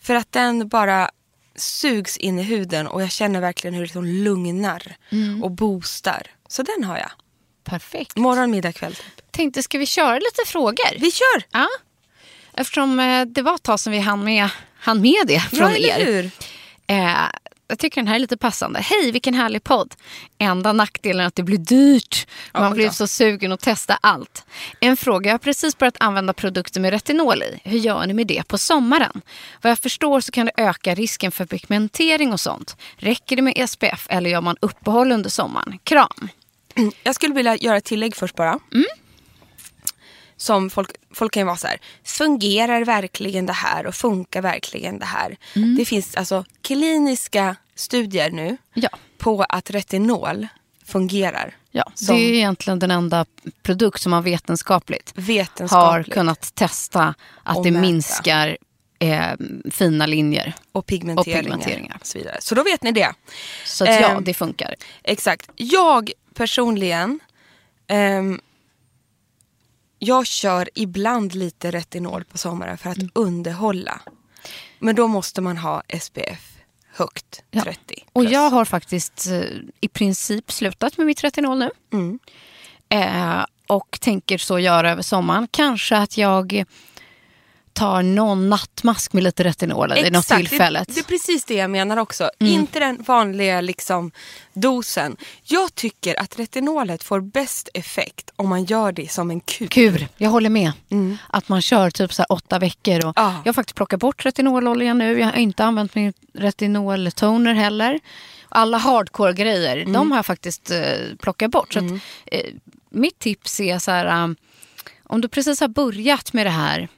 För att den bara sugs in i huden och jag känner verkligen hur det liksom lugnar och boostar. Så den har jag. Perfekt. Morgon, middag, kväll. Typ. Tänkte, ska vi köra lite frågor? Vi kör! Ja. Eftersom eh, det var ett tag sedan vi hann med, hann med det från ja, er. hur? Eh, jag tycker den här är lite passande. Hej, vilken härlig podd. Enda nackdelen är att det blir dyrt. Man blir då. så sugen att testa allt. En fråga, jag har precis börjat använda produkter med retinol i. Hur gör ni med det på sommaren? Vad jag förstår så kan det öka risken för pigmentering och sånt. Räcker det med SPF eller gör man uppehåll under sommaren? Kram. Jag skulle vilja göra ett tillägg först bara. Som folk, folk kan vara så här, fungerar verkligen det här och funkar verkligen det här? Det finns alltså kliniska studier nu Ja. på att retinol fungerar. Ja, det är egentligen den enda produkt som man vetenskapligt, har Vetenskapligt. kunnat testa att Och det mäta. minskar eh, fina linjer. och pigmenteringar. Och pigmenteringar. Och så, vidare. så då vet ni det. Så att, ja, Ehm, det funkar. Exakt. Jag personligen, ehm, jag kör ibland lite retinol på sommaren för att Mm. underhålla. Men då måste man ha SPF högt, Ja. 30 Och plus. jag har faktiskt eh, i princip slutat med mitt retinol nu. Mm. Eh, och tänker så göra över sommaren. Kanske att jag tar någon nattmask med lite retinol i något tillfället. Det, det är precis det jag menar också. Mm. Inte den vanliga liksom, dosen. Jag tycker att retinolet får bäst effekt om man gör det som en kur. Kur, jag håller med. Att man kör typ så åtta veckor. Och Ja. Jag har faktiskt plockat bort retinololjan nu. Jag har inte använt min retinoltoner heller. Alla hardcore-grejer, de har jag faktiskt eh, plockat bort. Så att, eh, mitt tips är så här, um, om du precis har börjat med det här,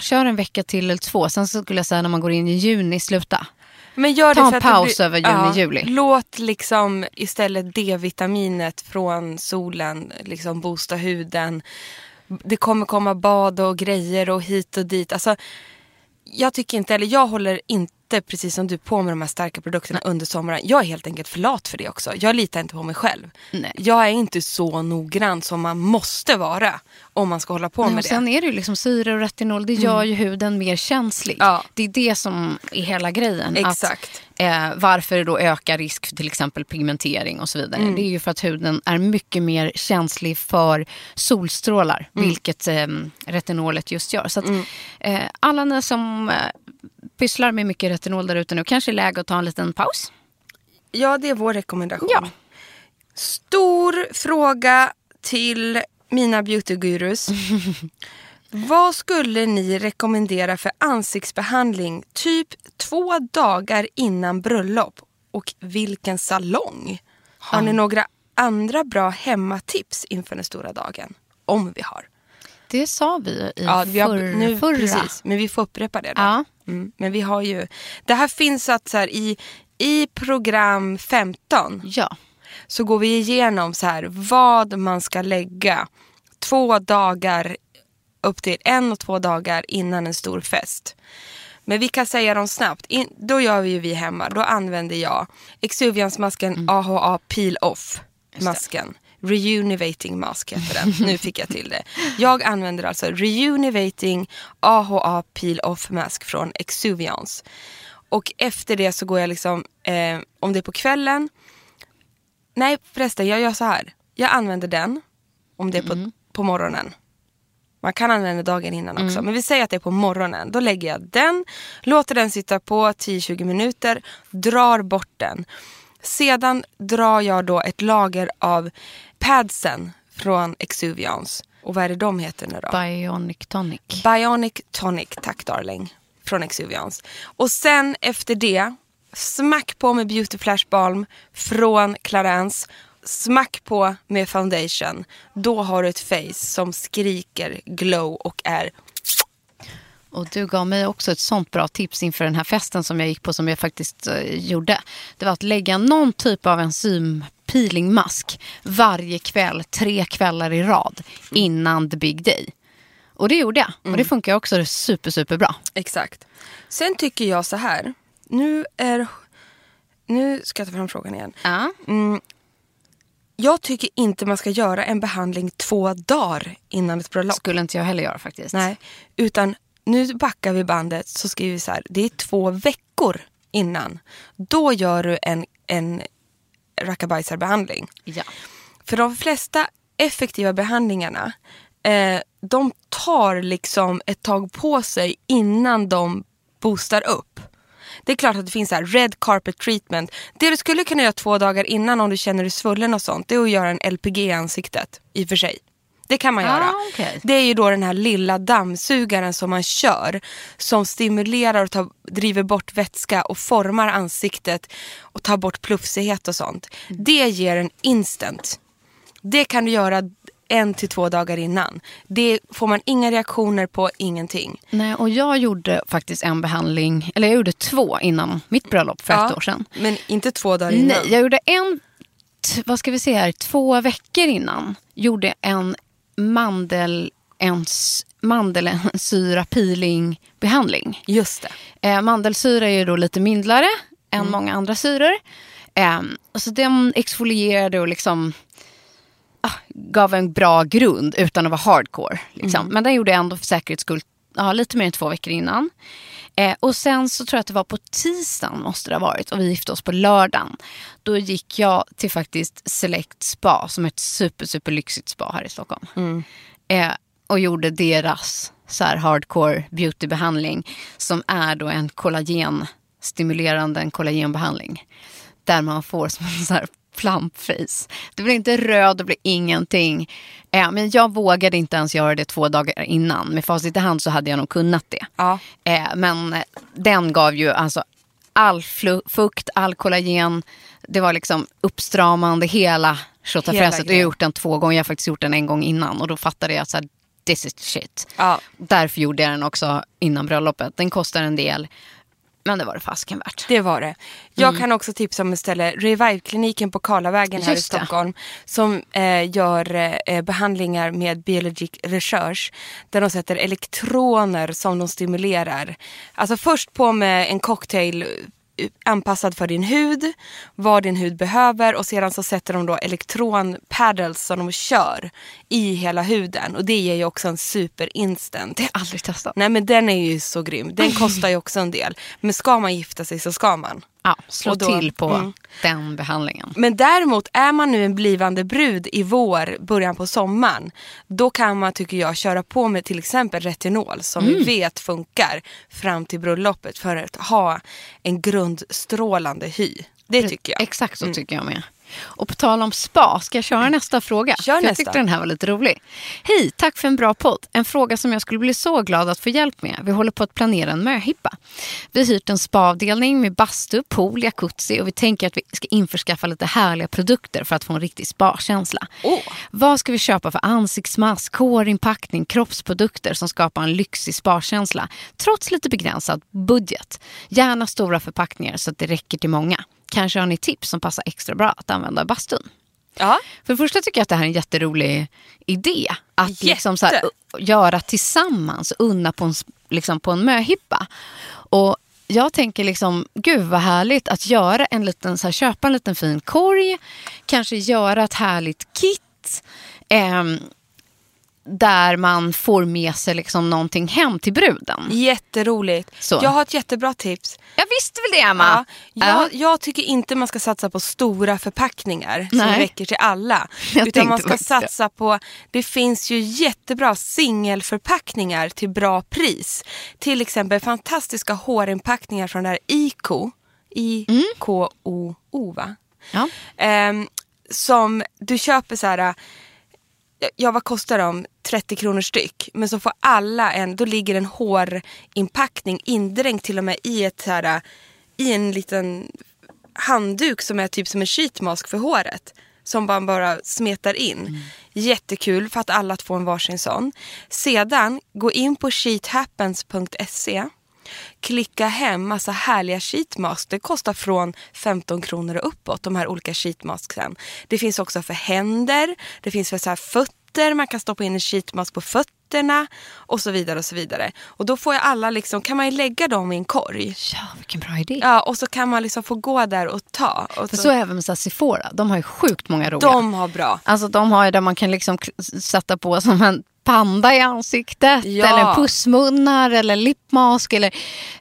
kör en vecka till eller två. Sen så skulle jag säga när man går in i juni, sluta. Men gör Ta en paus blir- över juni, juli. Låt liksom istället D-vitaminet från solen liksom boosta huden. Det kommer komma bad och grejer och hit och dit. Alltså, jag tycker inte, eller jag håller inte precis som du på med de här starka produkterna under sommaren. Jag är helt enkelt för lat för det också. Jag litar inte på mig själv. Nej. Jag är inte så noggrann som man måste vara om man ska hålla på Nej, med det. sen är det ju liksom syre och retinol, det gör ju huden mer känslig. Ja. Det är det som är hela grejen. Exakt. Att, eh, varför det då ökar risk för till exempel pigmentering och så vidare. Mm. Det är ju för att huden är mycket mer känslig för solstrålar, Mm. vilket eh, retinolet just gör. Så att, eh, alla ni som eh, pysslar med mycket retinol där ute nu, kanske är läge att ta en liten paus. Ja, det är vår rekommendation. Ja. Stor fråga till mina beautygurus. Vad skulle ni rekommendera för ansiktsbehandling typ två dagar innan bröllop? Och vilken salong? Har ni några andra bra hemmatips inför den stora dagen? Om vi har. Det sa vi i Ja, vi har nu, förra. Precis, men vi får upprepa det då. Ja. Mm, men vi har ju, det här finns att så här, i, i program 15 Ja. så går vi igenom så här vad man ska lägga två dagar upp till en och två dagar innan en stor fest. Men vi kan säga dem snabbt. In, då gör vi ju vi hemma. Då använder jag Exuvians-masken AHA Peel Off masken. Reunivating mask heter den. Nu fick jag till det. Jag använder alltså Reunivating AHA Peel Off mask från Exuvians. Och efter det så går jag liksom, eh, om det är på kvällen, nej förresten, jag gör så här. Jag använder den om det är på, på morgonen. Man kan använda dagen innan också. Men vi säger att det är på morgonen. Då lägger jag den, låter den sitta på 10-20 minuter, drar bort den. Sedan drar jag då ett lager av padsen från Exuvians. Och vad är det de heter nu då? Bionic tonic. Bionic Tonic, tack darling. Från Exuvians. Och sen efter det, smack på med Beauty Flash Balm från Clarins. Smack på med foundation. Då har du ett face som skriker glow och är... Och du gav mig också ett sånt bra tips inför den här festen som jag gick på som jag faktiskt eh, gjorde. Det var att lägga någon typ av enzym peelingmask varje kväll, tre kvällar i rad innan the big day. Och det gjorde jag. Och det funkar också super, super bra. Exakt. Sen tycker jag så här. Nu är... Nu ska jag ta fram frågan igen. Ja. Jag tycker inte man ska göra en behandling två dagar innan ett bröllop. Skulle inte jag heller göra faktiskt. Nej, utan nu backar vi bandet så skriver vi så här. Det är två veckor innan. Då gör du en, en rackabajsarbehandling. Ja. För de flesta effektiva behandlingarna eh, de tar liksom ett tag på sig innan de boostar upp. Det är klart att det finns här red carpet treatment. Det du skulle kunna göra två dagar innan om du känner dig svullen och sånt, det är att göra en LPG i ansiktet. I och för sig. Det kan man Ah, göra. okej. Det är ju då den här lilla dammsugaren som man kör. Som stimulerar och tar, driver bort vätska och formar ansiktet och tar bort plufsighet och sånt. Det ger en instant. Det kan du göra en till två dagar innan. Det får man inga reaktioner på, ingenting. Nej, och jag gjorde faktiskt en behandling, eller jag gjorde två innan mitt bröllop för ett år sedan. Men inte två dagar innan. Nej, jag gjorde en, vad ska vi säga här, två veckor innan. Gjorde en mandel, en s- mandelsyra peeling behandling. Just det. Eh, mandelsyra är då lite mindlare än Mm. många andra syror. Eh, så den exfolierade och liksom ah, gav en bra grund utan att vara hardcore. Liksom. Mm. Men den gjorde jag ändå för säkerhets skull ja, lite mer än två veckor innan. Eh, och sen så tror jag att det var på tisdagen måste det ha varit och vi gifte oss på lördagen. Då gick jag till faktiskt Select Spa som är ett super super lyxigt spa här i Stockholm. Mm. Eh, och gjorde deras så här hardcore beautybehandling som är då en kollagenstimulerande en kollagenbehandling. Där man får som en så här plump face. Det blir inte röd, det blir ingenting. Eh, men jag vågade inte ens göra det två dagar innan. Med facit i hand så hade jag nog kunnat det. Ja. Eh, men eh, den gav ju alltså all fukt, all kollagen. Det var liksom uppstramande hela tjotafräset. Jag har gjort den två gånger. Jag har faktiskt gjort den en gång innan. Och då fattade jag att så här, this is shit. Ja. Därför gjorde jag den också innan bröllopet. Den kostar en del. Men det var det fasken värt. Det var det. Jag kan också tipsa om ett ställe, Revive-kliniken på Karlavägen här Just i det. Stockholm. Som eh, gör eh, behandlingar med Biologic Research. Där de sätter elektroner som de stimulerar. Alltså först på med en cocktail anpassad för din hud, vad din hud behöver och sedan så sätter de då elektronpaddles som de kör i hela huden och det ger ju också en super instant. Det har jag aldrig testat. Nej men den är ju så grym. Den kostar ju också en del. Men ska man gifta sig så ska man. Ja, slå då- till på mm. den behandlingen. Men däremot är man nu en blivande brud i vår, början på sommaren. Då kan man tycker jag köra på med till exempel retinol som Mm. vi vet funkar fram till bröllopet för att ha en grundstrålande hy. Det tycker jag. Mm. Exakt så tycker jag med. Och på tal om spa, ska jag köra nästa fråga? Kör För Jag nästa. tyckte den här var lite rolig. Hej, tack för en bra podd. En fråga som jag skulle bli så glad att få hjälp med. Vi håller på att planera en möhippa. Vi har hyrt en spaavdelning med bastu, pool, jacuzzi och vi tänker att vi ska införskaffa lite härliga produkter för att få en riktig spa-känsla. Åh. Vad ska vi köpa för ansiktsmask, hårinpackning, kroppsprodukter som skapar en lyxig sparkänsla trots lite begränsad budget? Gärna stora förpackningar så att det räcker till många. Kanske har ni tips som passar extra bra att använda i bastun? Ja. För det första tycker jag att det här är en jätterolig idé. Att liksom så här, göra tillsammans, unna på en, liksom på en möhippa. Och jag tänker liksom, gud vad härligt att göra en liten, så här, köpa en liten fin korg. Kanske göra ett härligt kit. Ehm, där man får med sig liksom någonting hem till bruden. Jätteroligt. Så. Jag har ett jättebra tips. Jag visste väl det Emma. Ja, jag, jag tycker inte man ska satsa på stora förpackningar som Nej. räcker till alla. Jag utan man ska faktiskt det. satsa på, det finns ju jättebra singelförpackningar till bra pris. Till exempel fantastiska hårinpackningar från det här ICO. I-K-O-O va? Ja. Ehm, som du köper så här, ja vad kostar de? 30 kronor styck. Men så får alla en, då ligger en hårinpackning indränkt till och med i ett så här, i en liten handduk som är typ som en sheetmask för håret. Som man bara smetar in. Jättekul för att alla att få en varsin sån. Sedan, gå in på sheethappens.se. Klicka hem massa härliga sheetmasks. Det kostar från 15 kronor och uppåt, de här olika sheetmasksen. Det finns också för händer, det finns för så här fötter, man kan stoppa in en sheetmask på fötterna och så vidare. och så vidare. Och då får jag alla liksom, kan man ju lägga dem i en korg. ja, vilken bra idé. Ja, och så kan man liksom få gå där och ta. Och För så, så är även med så här Sephora. De har ju sjukt många roliga. de har bra. Alltså de har ju där man kan liksom sätta på som en panda i ansiktet Ja. eller pussmunnar eller lipmask. Eller,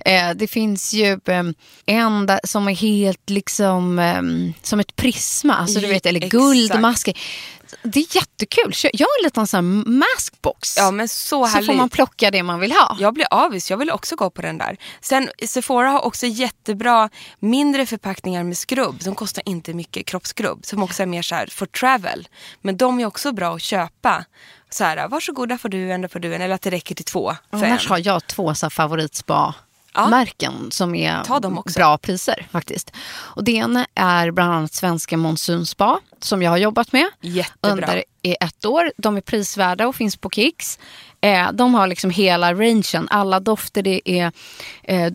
eh, det finns ju eh, en som är helt liksom eh, som ett prisma, alltså, du vet, eller exakt. guldmasker. Det är jättekul. Kö- Gör en liten sån här maskbox. Ja, men så så får man plocka det man vill ha. Jag blir avis, jag vill också gå på den där. Sen Sephora har också jättebra mindre förpackningar med skrubb. De kostar inte mycket kroppsskrubb. Som också är mer så här for travel. Men de är också bra att köpa. Så här, varsågod, där får du en, där får du en. Eller att det räcker till två Annars en. har jag två så här favoritspa-märken som är bra priser faktiskt. Och det ena är bland annat Svenska Monsunspa som jag har jobbat med Jättebra. under ett år. De är prisvärda och finns på Kicks. Eh, de har liksom hela rangen, alla dofter. Det är eh,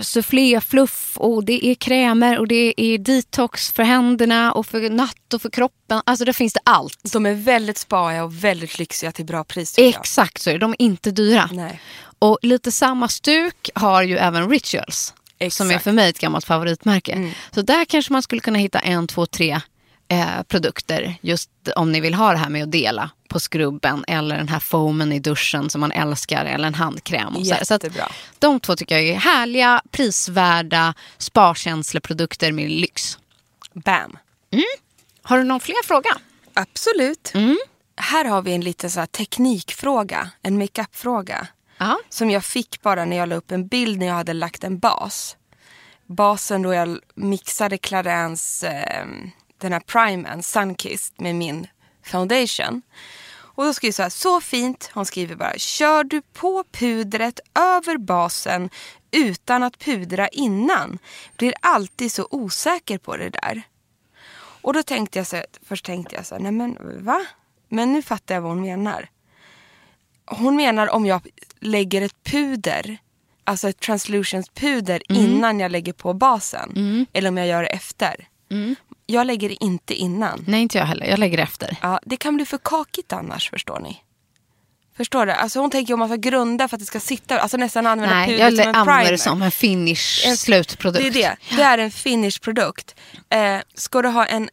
soufflé, fluff och det är krämer och det är detox för händerna och för natt och för kroppen. Alltså där finns det allt. De är väldigt spaiga och väldigt lyxiga till bra pris. Exakt så är det. De är inte dyra. Nej. Och lite samma stuk har ju även Rituals. Som är Exakt. för mig ett gammalt favoritmärke. Mm. Så där kanske man skulle kunna hitta en, två, tre eh, produkter. Just om ni vill ha det här med att dela på skrubben. Eller den här foamen i duschen som man älskar. Eller en handkräm. Och så, här. så att de två tycker jag är härliga, prisvärda, sparkänsleprodukter med lyx. Bam. Har du någon fler fråga? Absolut. Mm. Här har vi en liten så teknikfråga. En makeupfråga. Som jag fick bara när jag la upp en bild när jag hade lagt en bas. Basen då jag mixade Clarins eh, den här primern, Sunkissed, med min foundation. Och då skriver så här, så fint. Hon skriver bara, kör du på pudret över basen utan att pudra innan? Blir alltid så osäker på det där. Och då tänkte jag så här, först tänkte jag så här, nej men va? Men nu fattar jag vad hon menar. Hon menar om jag lägger ett puder, alltså ett translutions puder innan jag lägger på basen. Eller om jag gör det efter. Jag lägger det inte innan. Nej, inte jag heller. Jag lägger efter. Ja, det kan bli för kakigt annars förstår ni. Förstår du? Alltså hon tänker om man ska grunda för att det ska sitta, alltså nästan använda Nej, jag som en använder primer. det som en finish En- slutprodukt. Det är det. Det är en finish produkt. Eh, ska du ha en,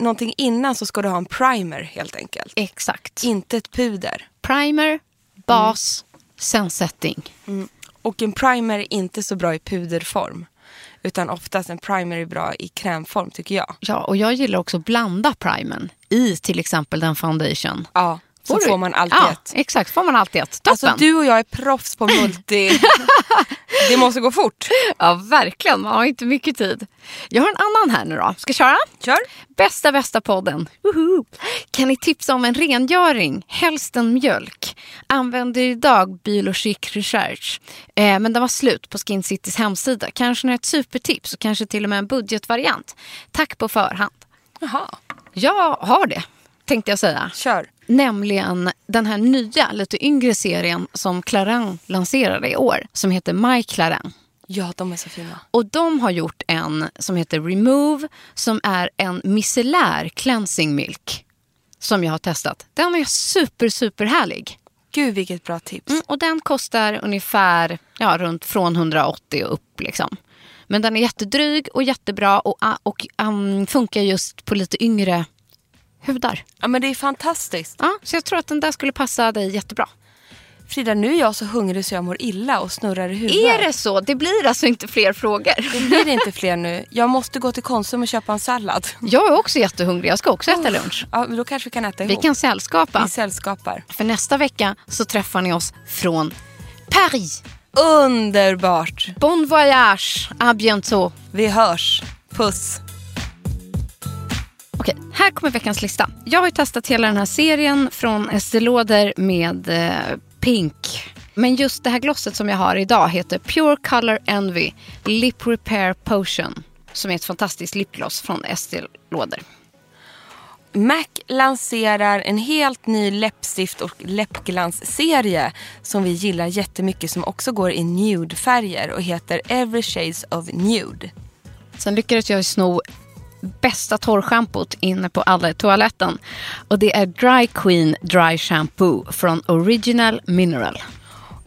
någonting innan så ska du ha en primer helt enkelt. Exakt. Inte ett puder. Primer, bas, sen setting. Och en primer är inte så bra i puderform. Utan oftast en primer är bra i krämform tycker jag. Ja, och jag gillar också att blanda primern i till exempel den foundation. Ja, så du- får man alltid ja, ett. exakt. får man alltid ett. Toppen. Alltså du och jag är proffs på multi... det måste gå fort. Ja, verkligen. Man har inte mycket tid. Jag har en annan här nu då. Ska jag köra? Kör. Bästa, bästa podden. Woho! Kan ni tipsa om en rengöring? Helst en mjölk. Använder idag Biologic Research. Eh, men den var slut på Skin Citys hemsida. Kanske ett supertips och kanske till och med en budgetvariant. Tack på förhand. Jaha, Jag har det, tänkte jag säga. kör. Nämligen den här nya, lite yngre serien som Clarin lanserade i år. Som heter My Clarin. Ja, de är så fina. Och de har gjort en som heter Remove som är en micellär cleansing milk. Som jag har testat. Den är super, super härlig. Gud vilket bra tips. Mm, och den kostar ungefär ja, runt från 180 och upp. Liksom. Men den är jättedryg och jättebra och, och um, funkar just på lite yngre hudar. Ja, men det är fantastiskt. Ja, så jag tror att den där skulle passa dig jättebra. Frida, nu är jag så hungrig så jag mår illa och snurrar i huvudet. Är det så? Det blir alltså inte fler frågor. Det blir inte fler nu. Jag måste gå till Konsum och köpa en sallad. Jag är också jättehungrig. Jag ska också äta lunch. Ja, men då kanske vi kan äta Vi ihop. kan sällskapa. Vi sällskapar. För nästa vecka så träffar ni oss från Paris. Underbart. Bon voyage, à bientôt. Vi hörs. Puss. Här kommer veckans lista. Jag har testat hela den här serien från Estée Lauder med eh, Pink. Men just det här glosset som jag har idag heter Pure Color Envy Lip Repair Potion. Som är ett fantastiskt lipgloss från Estée Lauder. MAC lanserar en helt ny läppstift och läppglansserie som vi gillar jättemycket som också går i nude-färger och heter Every Shades of Nude. Sen lyckades jag sno bästa torrschampot inne på alla toaletten. Och det är Dry Queen Dry Shampoo från Original Mineral.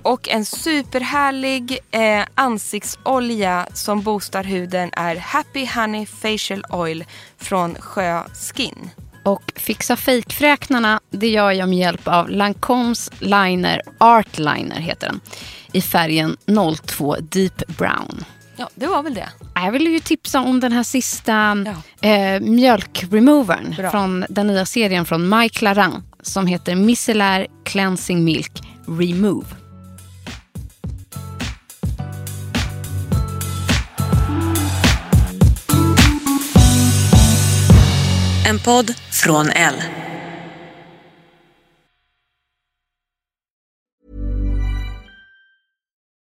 Och en superhärlig eh, ansiktsolja som boostar huden är Happy Honey Facial Oil från Sjö Skin. Och fixa fejkfräknarna det gör jag med hjälp av Lancoms Liner Art Liner heter den. I färgen 02 Deep Brown. Ja, det var väl det. Jag vill ju tipsa om den här sista Ja. eh, mjölkremovern Bra. från den nya serien från Mike Laran som heter Micellar Cleansing Milk Remove. En podd från L.